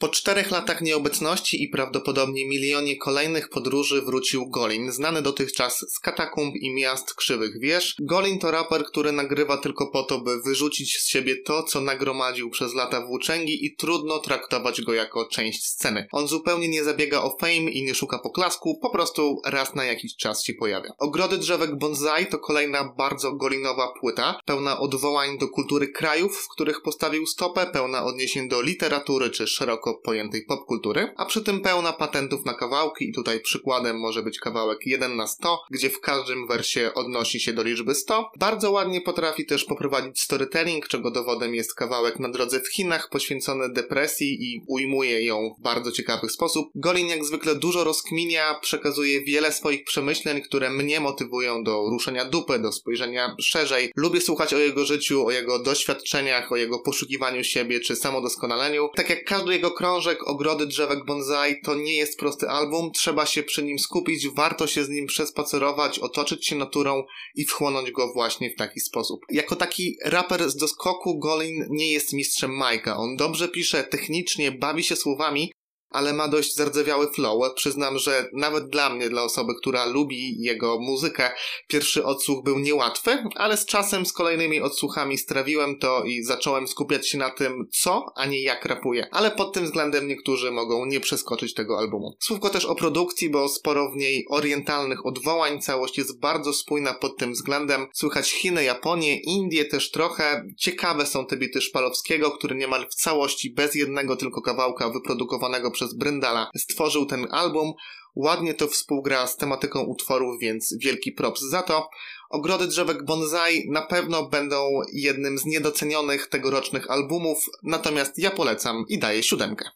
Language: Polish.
Po czterech latach nieobecności i prawdopodobnie milionie kolejnych podróży wrócił Golin, znany dotychczas z katakumb i miast krzywych wież. Golin to raper, który nagrywa tylko po to, by wyrzucić z siebie to, co nagromadził przez lata włóczęgi i trudno traktować go jako część sceny. On zupełnie nie zabiega o fame i nie szuka poklasku, po prostu raz na jakiś czas się pojawia. Ogrody drzewek bonsai to kolejna bardzo golinowa płyta, pełna odwołań do kultury krajów, w których postawił stopę, pełna odniesień do literatury czy szeroko szeroko pojętej popkultury, a przy tym pełna patentów na kawałki i tutaj przykładem może być kawałek 1 na 100, gdzie w każdym wersie odnosi się do liczby 100. Bardzo ładnie potrafi też poprowadzić storytelling, czego dowodem jest kawałek na drodze w Chinach poświęcony depresji i ujmuje ją w bardzo ciekawy sposób. Golin jak zwykle dużo rozkminia, przekazuje wiele swoich przemyśleń, które mnie motywują do ruszenia dupy, do spojrzenia szerzej. Lubię słuchać o jego życiu, o jego doświadczeniach, o jego poszukiwaniu siebie czy samodoskonaleniu. Tak jak każdy jego krążek Ogrody Drzewek Bonsai to nie jest prosty album, trzeba się przy nim skupić, warto się z nim przespacerować, otoczyć się naturą i wchłonąć go właśnie w taki sposób. Jako taki raper z doskoku Golin nie jest mistrzem Majka. On dobrze pisze technicznie, bawi się słowami, ale ma dość zardzewiały flow. Przyznam, że nawet dla mnie, dla osoby, która lubi jego muzykę, pierwszy odsłuch był niełatwy, ale z czasem, z kolejnymi odsłuchami strawiłem to i zacząłem skupiać się na tym, co, a nie jak rapuje. Ale pod tym względem niektórzy mogą nie przeskoczyć tego albumu. Słówko też o produkcji, bo sporo w niej orientalnych odwołań, całość jest bardzo spójna pod tym względem. Słychać Chiny, Japonię, Indie też trochę. Ciekawe są te bity Szpalowskiego, który niemal w całości bez jednego tylko kawałka wyprodukowanego przez Bryndala stworzył ten album. Ładnie to współgra z tematyką utworów, więc wielki props za to. Ogrody drzewek bonsai na pewno będą jednym z niedocenionych tegorocznych albumów, natomiast ja polecam i daję siódemkę.